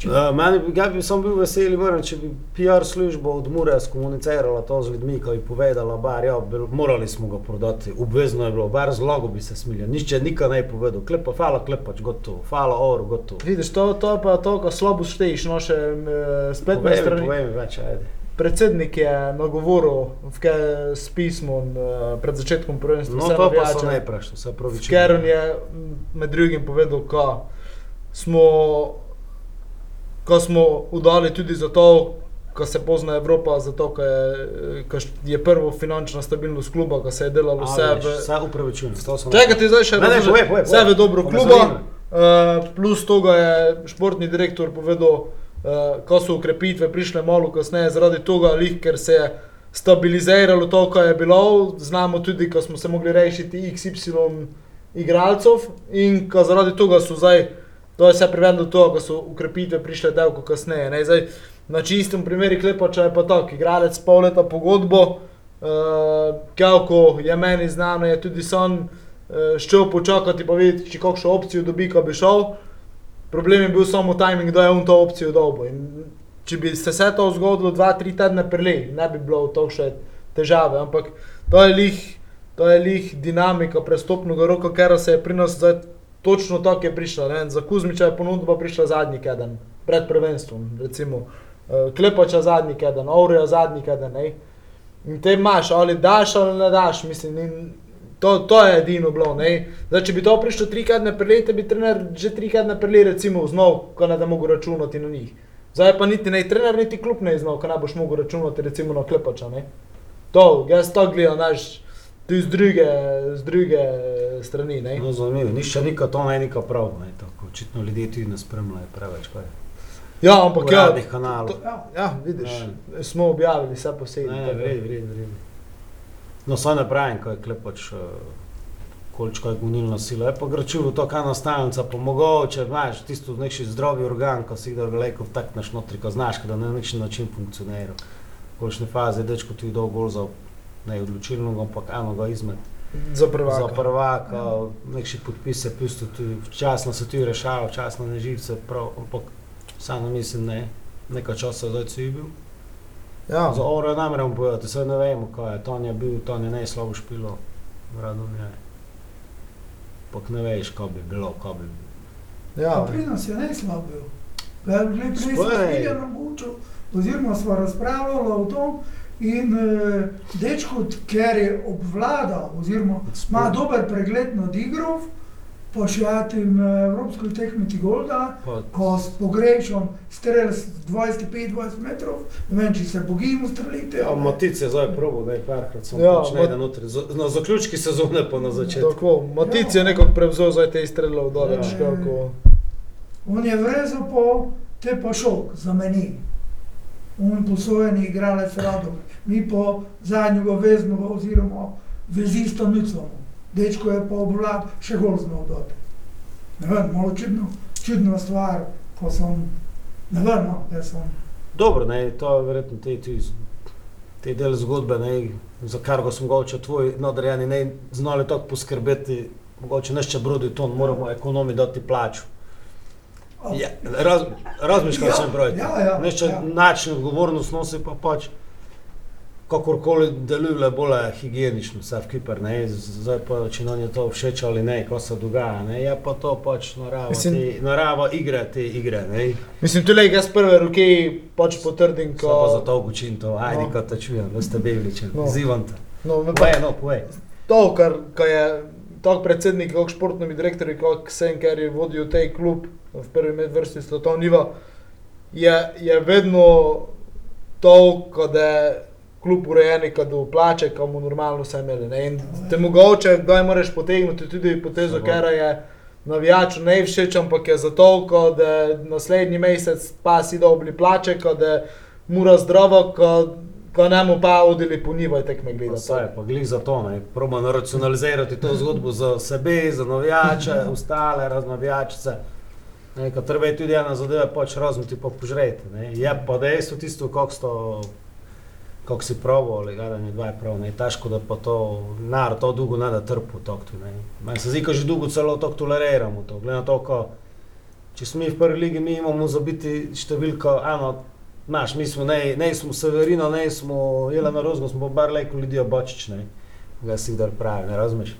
S3: Uh, meni bi, ja bi sam bil vesel, moram, če bi PR služba od Mure skomunicirala to z ljudmi, ko bi povedala, bar, ja, bil, morali smo ga prodati, obvezno je bilo, bar zlogo bi se smilil, nišče nikaj ne povedal, klepa, hvala klepač, gotovo, hvala oru, gotovo.
S2: Vidiš, to, to je pa to, ko slabo šteješ naše eh, spletne strani.
S3: povej mi več, ajde.
S2: Predsednik je nagovoril s pismom eh, pred začetkom prvenstva.
S3: No, to pa
S2: navijače.
S3: so najprav, se pravi.
S2: Skeron je m, med drugim povedal, ko smo, ko smo udali tudi zato, ko se pozna Evropa, zato, ko je, ko je prvo finančna stabilnost kluba, ko se je delalo vse v...
S3: Vse upravičujem, to sem.
S2: Čakaj, ti zdaj še
S3: Ne, ne,
S2: razložim.
S3: povej, povej,
S2: Vse v dobro kluba, uh, plus toga je športni direktor povedal, uh, ko so ukrepitve prišle malo kasneje, zaradi tega, lih, ker se je stabiliziralo to, kar je bilo, znamo tudi, ko smo se mogli rešiti XY igralcev in ko zaradi tega so zdaj, to je vse privedlo do tega, ko so ukrepitve prišle delko kasneje. Ne, zdaj, na čistem primeru Klepača je pa tako, igralec pol leta pogodbo, uh, Kelko je meni znano, je tudi sam uh, šel počakati pa videti, če kakšno opcijo dobi, ko bi šel. Problem je bil samo timing, da je on to opcijo dobil. In če bi se vse to zgodilo dva, tri tedne prej, ne bi bilo to še težave, ampak to je lih, to je lih dinamika prestopnega roka, ker se je pri nas zdaj točno tako je prišla. Ne? Za Kuzmiča je ponudba prišla zadnji keden, pred prvenstvom, recimo. Uh, Klepača zadnji keden, Aureja zadnji keden. Ne? In te imaš, ali daš ali ne daš, mislim. In to, to je edino bilo. ne. Zdaj, če bi to prišlo trikrat na prelete, bi trener že trikrat na prelete, recimo, znal, ko ne da mogo računati na njih. Zdaj pa niti ne trener, niti klub ne znal, ko ne boš mogel računati recimo na klepača. Ne? To, jaz to gledam, znaš, tu z druge, z druge strani. Ne?
S3: No, zanimivo, nišče nikaj to ne nikaj prav, ne, tako, očitno ljudje tudi ne spremljajo preveč, kaj.
S2: Ja, ampak ja, to, ja, vidiš, smo objavili vse posebej.
S3: Ne, ne, vredi, vredi. No, samo ne pravim, ko je klepač uh, količko je gonilna sila. Je pa grčil to kano stalnica, pa mogoče, znaš, tisto neki zdravi organ, ko si ga leko vtakneš notri, ko znaš, da na neki način funkcionira. Kolikšne faze, dečko ti dol gol za ne odločilno, ampak enoga izmed.
S2: Za prvaka.
S3: Za prvaka, neki podpise, pusto tudi, včasno se tudi rešava, včasno ne živce, prav, ampak samo mislim, ne, nekaj časa zdaj si bil.
S2: Ja.
S3: Za oro nameram povedati, se ne vemo, kaj je, Ton je bil, Ton je najslabo špilo, Radomir. Pak ne veš, kaj bi bilo, kaj bi bilo.
S2: Ja.
S4: Pri nas je ne slab bil. Prej sem
S3: Spoj.
S4: Hilja namučil, oziroma smo razpravljali o tom in eh, dečko, ker je obvladal, oziroma ima dober pregled nad igro, pa še ja tem eh, evropsko tehniki Golda,
S3: Pa,
S4: ko s pogrešom strelj z 25-20 metrov, ne vem, če se bogim ustrelite.
S3: ja, Matic je zdaj probo, da je parkrat sem
S2: Ja,
S3: ja, pač
S2: Mat-
S3: notri, na zaključki sezone pa na začetku.
S2: Tako, Matic je nekako prevzel zdaj te strelov dol,
S3: Ja.
S2: ja. kako.
S4: On je vrezal po te pa šok za meni. On posojeni igralec radom. Mi po zadnjega veznega oziroma vezista nicamo. Dečko je pa obvlad še gol znal dati. Ne vem, malo čudno, čudna stvar, ko sem, ne vem, no, da sem.
S3: Dobro, ne, to je verjetno te, te, te del zgodbe, ne, za kar ga sem mogoče tvoj nadrejeni ne znali tako poskrbeti, mogoče nešče brodi ton, moramo ekonomi dati plačo. Ja, raz, razmišljam
S4: Ja,
S3: sem broj.
S4: ja, ja,
S3: Nešče
S4: ja.
S3: način odgovornost nosi pa pač kakorkoli deluje bolj higienično, vse v Kiper, ne, zdaj pa, če nam je to všeč ali ne, ko se dogaja, ne, je pa to pač narava,
S2: Mislim-
S3: te, narava igre, te igre, ne.
S2: Mislim, tudi jaz prve roke pač potrdim,
S3: Ko... Pa za to učim to, ajde,
S2: No.
S3: no. ko te čujem, da ste bili,
S2: No.
S3: no. zivam te.
S2: No,
S3: Povej, no, povej.
S2: to, kar, kar je tak predsednik, kot športni direktor, kot Sen, ker je vodil tej klub v prvi medvrsti svetovnega niva, je, je vedno to, da je klub urejen, da plače, ko mu normalno vse imeli. Ne? In te mogoče, kdaj moraš potegniti tudi potezo, ker je navijaču ne všeč, ampak je zato, da naslednji mesec pa si dobili plače, da mora zdravo, ko, mu pa odili po njivaj tekme gledati.
S3: saj, pa glih za to, ne, probam racionalizirati to zgodbo za sebe, za navijače, ostale raznavijačice. Ne, ko treba je tudi ena zadeva pač razmeti pa požreti, ne. Je pa dejstvo tisto, kako sto kako si probo, ali gledanje dva je prav, ne, težko da pa to, narod to dolgo ne da trpu, tok tu, ne. Meni se zdi, ko že dolgo celo to toleriramo, to, glede na to, ko, če smo v prvi ligi, mi imamo za biti številko, eno, Znaš, mi smo, ne, ne smo Severino, ne smo Jelena Rozgo, smo pa bar lejko ljudi obočič, ne. Ga si dar pravi, ne razumeš.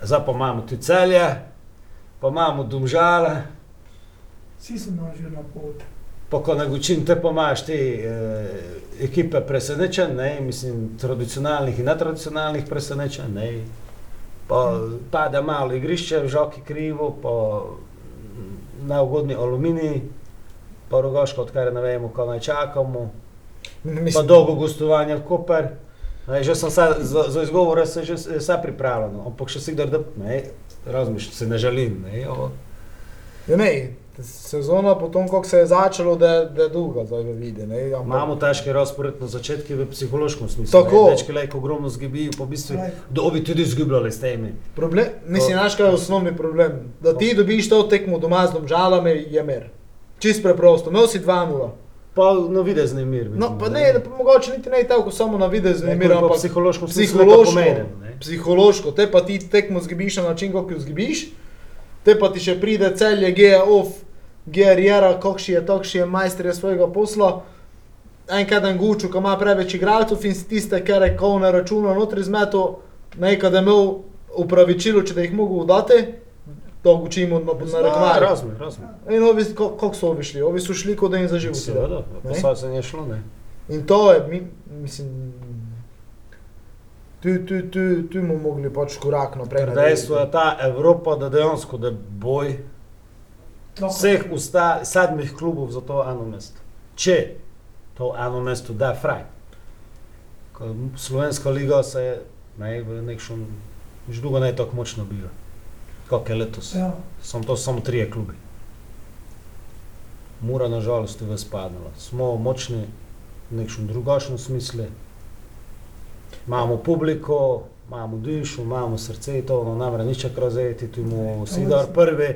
S3: Zdaj pa imamo tudi celje, pa imamo domžale,
S4: Vsi nam že na pot.
S3: Pa ko na Gučin te pa imaš te eh, ekipe presenečen, ne, mislim, tradicionalnih in netradicionalnih presenečen, ne. Pa pade malo igrišče, žoki krivo, pa neugodni aluminij, pa rogoško, odkar ne vemo, ko naj čakamo. Pa
S2: Mislim,
S3: dolgo gostovanje v Koper. Ne, že sem se, za, za izgovore se že vse pripravljeno, ampak še si da, ne, razmišljam, se ne želim. Ne, o,
S2: ja, ne, sezona potem, kako se je začelo, da, da je dolga zdaj v vidi. Ne, ampak-
S3: imamo težke razpored na začetku v psihološkem smislu.
S2: Tako.
S3: Ne, Dečki lajko ogromno zgibijo, v bistvu dobi tudi izgubljali s temi.
S2: Problem, mislim, znaš, kaj je osnovni problem? Da ti dobiš to tekmo doma z domžalami, je mer. Čist preprosto, imel si 2-0.
S3: Pa na videzni mir.
S2: No,
S3: vidimo,
S2: pa ne, da pa mogoče niti ne tako samo na videz, ne mir,
S3: Ampak
S2: psihološko,
S3: pomeden, ne.
S2: psihološko, te pa ti tekmo zgibiš na način, kako jo zgibiš, te pa ti še pride celje, GF, GR-jera, kakšni je takšni je majster je svojega posla. Enkrat dan guču, ko ima preveč igralcev in tiste, kar je kol na računu notri zmeto, nekaj da je imel upravičilo, če da jih mogo dati, to gučimo na,
S3: Zna,
S2: rekmar.
S3: Razumem, razumem.
S2: In ovi, ko- kako so ovi šli? Ovi so šli, kot da jim zaživo.
S3: Seveda, pa saj se je šlo, ne.
S2: In to je, mi, mislim, tu, tu, tu, tu bomo mogli pač korak naprej.
S3: Dejstvo je ta Evropa, da dejansko da boj. Vseh usta, sedmih klubov za to eno mesto. Če to eno mesto da fraj. Slovenska liga se je ne, v nekšnem, že dolgo ne tako močno bila. Kot je letos.
S4: Ja.
S3: Samo to samo trije klubi. Mura nažalost je ves padala. Smo močni v nekšnem drugačnem smislu. Imamo publiko, imamo dušu, imamo srce, to no, namre nič razeti, tu Sidor
S4: je-
S3: prvi,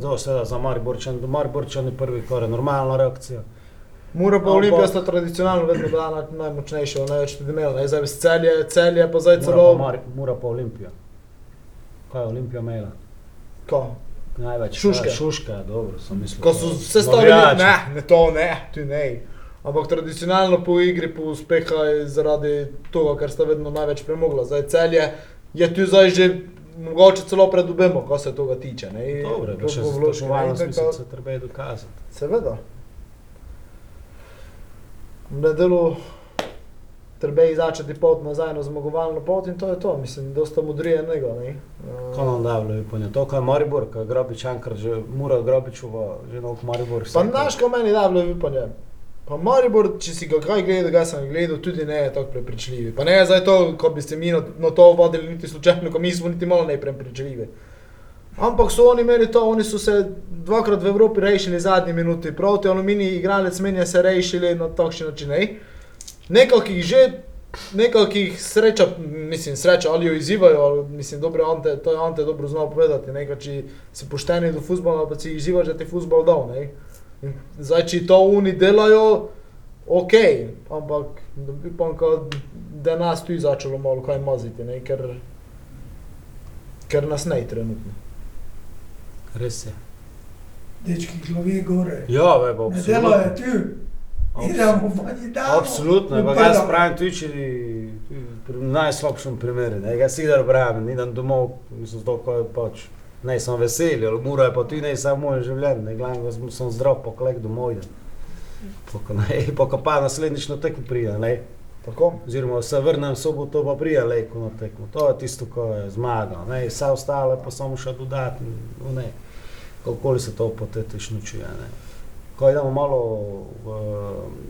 S3: to seveda za Mariborčan, Mariborčan je prvi, kar je normalna reakcija.
S2: Mura pa Olimpija sta tradicionalno vedno bila naj- najmočnejša, največ tudi imela. Zdaj celje, celje pa zdaj
S3: Mura
S2: celo.
S3: pa, Mari, Mura pa Olimpija. Kaj je Olimpija imela?
S2: Ko?
S3: Največ.
S2: Šuške.
S3: Ja, šuške, dobro, sem mislil.
S2: Ko so se stavili, ne, ne to ne, tu ne. Ampak tradicionalno po igri, po uspeha je zaradi tega, ker sta vedno največ premogla. Zdaj celje je tu zdaj že mogoče celo pred obema, ko se tega tiče. Ne? In
S3: Dobro,
S2: to
S3: da še
S2: ne, in
S3: smisel
S2: tako-
S3: se treba je dokazati.
S2: Seveda. Na delu treba je začeti pot nazaj na zmagovalno pot in to je to, mislim, dosta modrije nego. Ne? Uh,
S3: Kaj nam da bilo je to, kaj je Maribor, kaj je Grobič Ankar, že Mura Grobičova, že nov Maribor.
S2: Pa znaš, kaj meni da bilo upanje. Pa Maribor, če si ga kaj gledal, ga sem gledal, tudi ne je tako prepričljiv. Pa ne je zdaj to, ko bi se mi na, na to vodili niti slučajno, ko mi smo niti malo neprepričljivi. Ampak so oni imeli to, oni so se dvakrat v Evropi rešili zadnji minuti, proti Aluminiji igralec menja se rešili na takšen način. Ne? Nekakih že, nekakih sreča, mislim, sreča ali jo izzivajo, ali mislim, dobro, Ante, to je Ante dobro znal povedati, nekaj, če si pošteni do futbola, pa si izzivaš, da ti futbol. Ne? Zdaj, če to oni delajo, ok, ampak upam, ka- da nas tu je začelo malo kaj maziti, ne? ker, ker nas ne trenutno.
S3: Res je.
S4: Dečki, glavi gore.
S3: Ja, ve, pa
S4: Nedelo je
S3: absolutno.
S4: tu. Idemo pa ni damo.
S3: Absolutno, ampak jaz pravim tu, če v najslabšem primeru, ne, jaz si dar pravim, idem domov, mislim, to, ko je pač, ne, sem vesel, mora je pa tu, ne, samo moje življenje, ne, glavno, da sem- zdrav, pa kolek domov idem. Ne, poko pa naslednjič na tekmo pride, ne,
S2: Tako?
S3: oziroma se vrnem soboto, pa pride lejko na tekmo, to je tisto, ko je zmaga, ne, vse ostale pa samo še dodatno, no, ne, kako se to potetično čuje, ne. Ko idemo malo, v,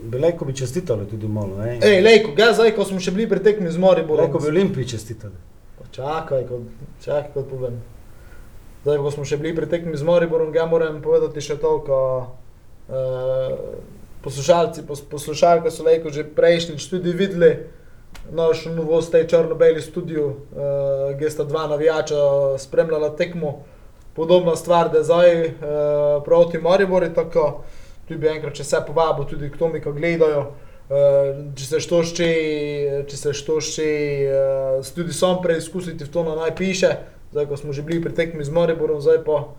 S3: bi lejko bi čestitali tudi malo, ne.
S2: Ej, lejko, ga zdaj, ko smo še bili pri tekmi z Mariborom.
S3: Lahko bi Olimpiji čestitali.
S2: Pa Čakaj, ko, čakaj, kot povem. Zdaj, ko smo še bili pri tekmi z Mariborom, ga moram povedati še to, ko uh, poslušalci, pos, poslušalke so lejko že prejšnjič tudi videli naš novost, tej črno-beli studio, uh, kjer sta dva navijača spremljala tekmo. Podobna stvar, da zdaj uh, proti Mariboru, tako tudi bi enkrat, če se povabo, tudi k tomu, ko gledajo. Uh, če se što še, če se što še, uh, tudi sam preizkusiti v to, na naj piše. Zdaj, ko smo že bili pri tekmi z Mariborom, zdaj pa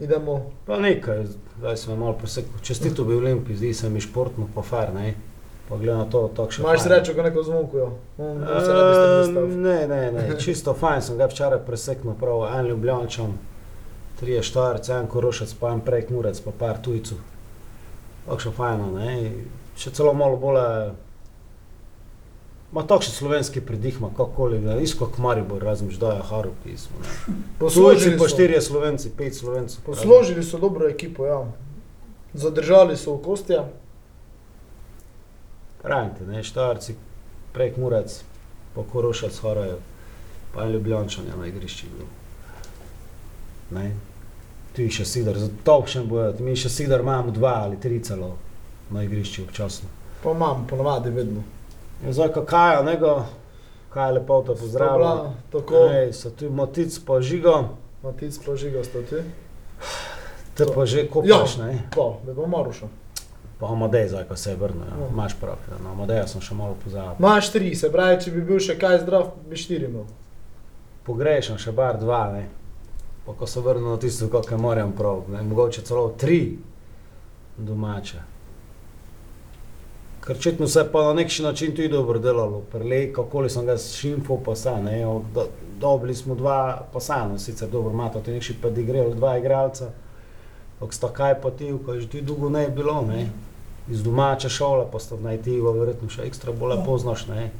S2: idemo.
S3: Pa nekaj, zdaj sem malo presekal. Čestito bi Olimpiji, zdi se mi športno pa far, ne. Pa glede na to, tako še.
S2: Imaš
S3: fajn.
S2: srečo, ko neko se ne.
S3: Ne, ne, čisto fajn sem ga včeraj preseknil, prav en ljubljančan, trije štarci, en korošec, pa en prek murec, pa par tujcev. Tako še fajno, ne. Še celo malo bolj, ma takšen slovenski pridih, ma kakoli, da isko k Maribor, razen ždaja Haru pismo. ne. Tujci
S2: Posložili
S3: pa
S2: so,
S3: štirje slovenci, pet slovencev.
S2: posložili so dobro ekipo, ja. Zadržali so v kostja.
S3: Pravite, ne, štarci, prek murec, pa korošec horajo, pa ljubljančan je na igrišču bil. Ne. Tu je še sidar, za tokšen bojo, mi še sidar imamo dva ali tri celo na igrišču občasno.
S2: Pa imam, ponavadi vedno.
S3: In zdaj kakajo, nego, kaj je lepo to pozdravlja.
S2: Dobra, Tako,
S3: Ej, so tu motic pa žigo,
S2: Matic pa žiga sta ti.
S3: te
S2: To.
S3: pa že kopaš,
S2: Ja.
S3: ne.
S2: Pa, da bo Maruša.
S3: Pa Amadej zdaj, ko se je vrnil, ja.
S2: Ja.
S3: imaš prav, ja. na Amadeja sem še malo pozabil.
S2: Imaš tri, se pravi, če bi bil še kaj zdrav, bi štiri imel.
S3: pogrešam še bar dva, ne. Pa ko se vrnem na tisto, kako moram prav, ne, mogoče celo tri domače. Ker očitno se je pa na nek način tudi dobro delalo, prelej, kako sem ga šimfal, pa sa, ne, od- do, dobili smo dva pasana, sicer dobro, imate ti nekši pa igrali dva igralca, Dok sta kaj pa ti, ko je že ti dolgo ne bilo, ne, iz domače šole, pa sta naj ti, verjetno še ekstra bolj poznaš, ne.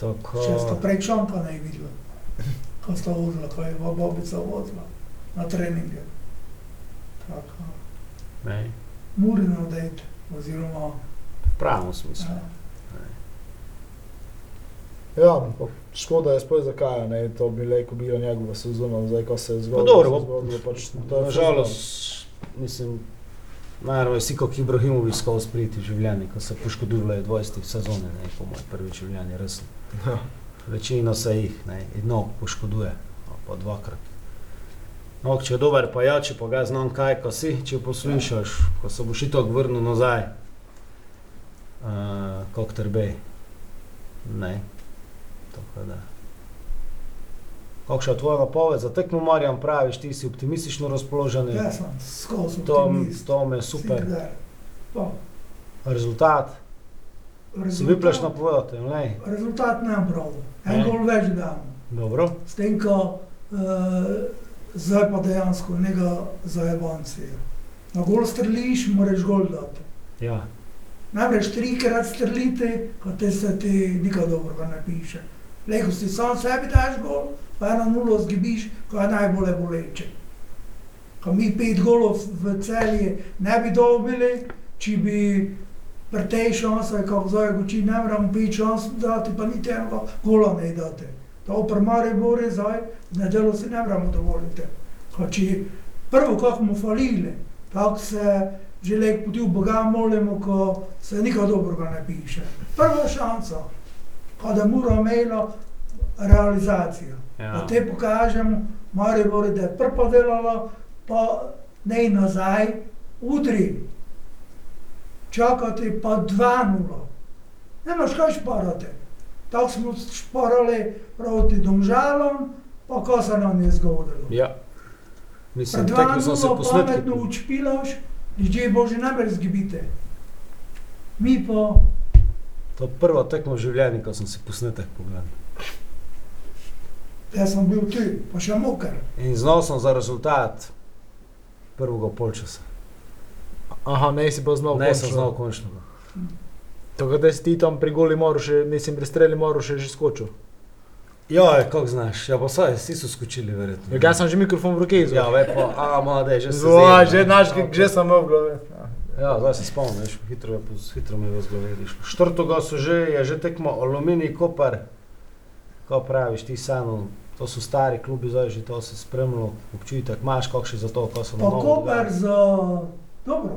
S3: Tako...
S4: Če sta prej čompa ne videla, ko sta vozila, ko je bobica vozila na treninge. Tako,
S3: Ne,
S4: Murino dejte, oziroma,
S3: v pravem smislu.
S4: ja,
S2: Ja, škoda je sploh zakaj, ne, to bi lejko bilo njegova sezona, zdaj ko se je zgodilo.
S3: dobro,
S2: se zgodilo, pač,
S3: Nažalost, mislim, naravno je si kot Ibrahimovič skozi priti v življenje, ko se poškoduje v 20 sezone, ne, po mojem prvi življenje, res.
S2: Ja.
S3: Večino se jih, ne, eno poškoduje, pa dvakrat. No, če je dober, pa ja, če pa ga znam kaj, ko si, če poslušaš, ko se boš itok vrnil nazaj, uh, kot trbe. Ne, tako da. Kakšna je tvoja napoved za tekmo, Marjan, praviš, ti si optimistično razpoložen,
S4: Jaz sem skozi
S3: to, to me super.
S4: Pa,
S3: Rezultat, si
S4: rezultat-
S3: vypleš napovedati, ne?
S4: Rezultat ne prav. En
S3: Ne.
S4: gol več damo.
S3: Dobro,
S4: S tem, ko uh, zdaj pa dejansko njega zajebanci. Na gol streliš, moraš gol dati.
S3: ja.
S4: Namreč trikrat strelite, kot te se ti nikaj dobrega ne piše. Lepo si sam sebi daš gol, pa eno nulo zgibiš, ko je najbolje boleče. Ko mi pet golov v celji ne bi dobili, če bi pri tej šansi, kako zdaj goči, ne moramo pet šans dati, pa niti enega gola ne date. To pri Mariboru zdaj, z nedeljo si ne moramo dovoliti. Ko če prvo, kako mu falili, tako se že lepo poti v Boga molimo, ko se nikaj dobrega ne piše. Prva šansa, ko da mora imelo realizacijo.
S3: Ja.
S4: Da te pokažemo, Maribor, da je prvo delalo, pa ne nazaj, udri. Čakati pa 2-0. Ne imaš kaj šparati. Tako smo šparali proti domžalom, pa ko se nam je zgodilo.
S3: ja. Mislim, tekmo sem se
S4: 2-0 pametno učpilaš, ljudje božji ne mer zgibite. Mi pa,
S3: To je prva tekma v življenju, ko sem si posnetek pogledal.
S4: jaz sem bil tu, pa še moker.
S3: In znal sem za rezultat prvega polčasa.
S2: Aha, ne si pa znal.
S3: Ne sem
S2: končno.
S3: znal končnega.
S2: Tako da si ti tam pri goli moru še, mislim, pri streli moru še že skočil.
S3: Ja, kako znaš, ja pa saj, vsi so skočili verjetno.
S2: Ja, jaz sem že mikrofon v roki
S3: Ja,
S2: izvajal.
S3: ve pa, a, mlade, že se zjeba.
S2: že znaš, že sem v glavi.
S3: Ja, zdaj se spomnim, veš, hitro, je, hitro mi je v zgled išlo. Štrtoga so že, je že tekmo Aluminij, Koper, ko praviš, ti sano, to so stari klubi, zdaj že to se spremljalo, občutek imaš, kakšen za to, ko so
S4: Pa Koper za, dobro,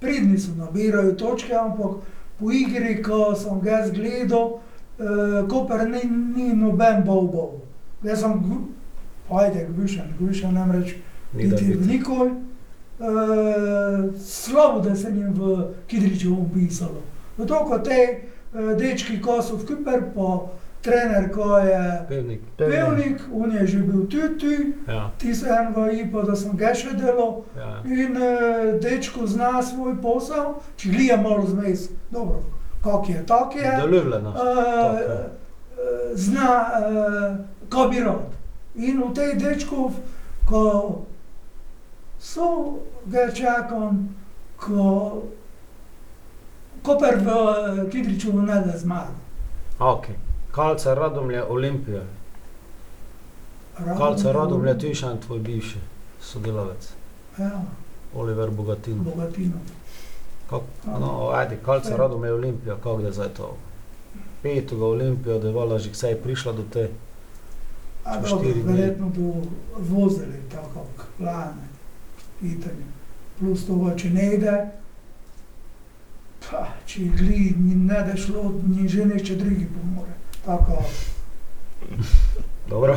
S4: pridni so, nabirajo točke, ampak po igri, ko sem ga gledal, eh, Koper ni, ni noben bov-bov. Jaz sem, ajde, gvišen, gvišen namreč niti v nikoj. Uh, slabo, da se jim v Kidriču upisalo. Zato, ko te uh, dečki, ko so v Kuper, pa trener, ko je
S3: Pevnik.
S4: pevnik, on je že bil tudi,
S3: Ja,
S4: ti se enega ipa, da sem ga še delal.
S3: ja.
S4: In uh, dečko zna svoj posel, če glija malo zmes, dobro, kak je, tak je.
S3: Doljubljeno.
S4: Uh,
S3: je.
S4: uh, zna, uh, ko bi rad. In v tej dečku, ko so ga čakam, ko, ko per v eh, Kidriču ne da zmaga.
S3: Ok. Kalca Radomlje, Olimpija. Kalca Radomlje, je še en tvoj bivši sodelavec,
S4: Ja,
S3: Oliver Bogatin.
S4: bogatino.
S3: Kak, no, ajde, Kalca Radomlje, Olimpija, kako je zdaj to? Petega Olimpijo, da je vala že vsaj prišla do te.
S4: A dobro, verjetno bo vozili tako kot lane, Italije. Plus to, če ne ide, pa, če gli, ni ne da šlo, ni že neče drugi pomore. Tako,
S3: Dobro.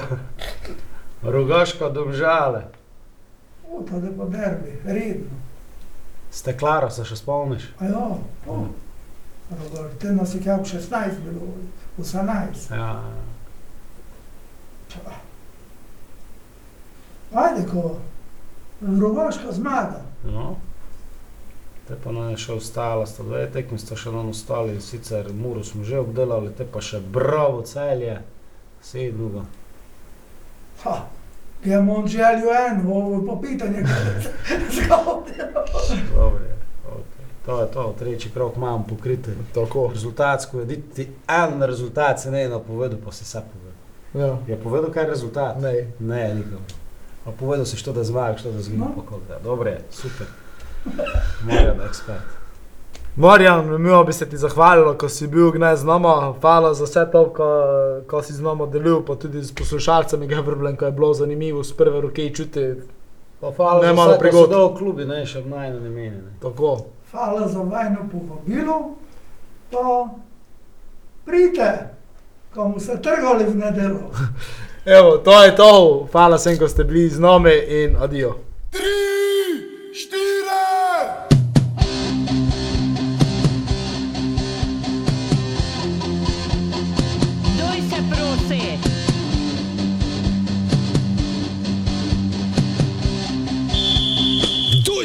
S3: Rogaška domžale.
S4: o, to da pa derbi, redno.
S3: Steklara se še spomniš?
S4: A ja, o, Rogar, te nas je kako 16 bilo, 18.
S3: Ja.
S4: Ajde, ko Rogaška zmaga.
S3: No. Te pa nam je še ostalo, sta dve tekmi, sta še nam ostali, sicer Muro smo že obdelali, te pa še Bravo celje, sedmuga.
S4: Ha, ja imam željo eno, ovo je pa pitanje.
S3: Dobro je. Okay. To je to, tretji krok imam pokrite.
S2: Tako.
S3: Rezultatsko je, ti en rezultat se ne je napovedal, pa si sam povedal.
S2: Ja.
S3: Je povedal, kaj je rezultat?
S2: Ne.
S3: Ne, nikom. A povedal si, što da zmaga, što da zgine,
S4: No.
S3: pa kako da. Dobro je, super. Moram ekspert.
S2: Marjan, mi bi se ti zahvalili, ko si bil gnez z nama. Hvala za vse to, ko, ko si z nami delil, pa tudi s poslušalcem, ki je vrbljen, ko je bilo zanimivo z prve roke čuti.
S3: Pa hvala
S2: Ne
S3: za
S2: malo prigod.
S3: dal v klubi, ne, še najno ne meni. Ne.
S2: Tako.
S4: Hvala za vajno povabilo, pa pridite, komu se trgali v nedelo.
S2: Evo, to je to. Hvala sem, ko ste bili z nami in adijo.
S5: Doj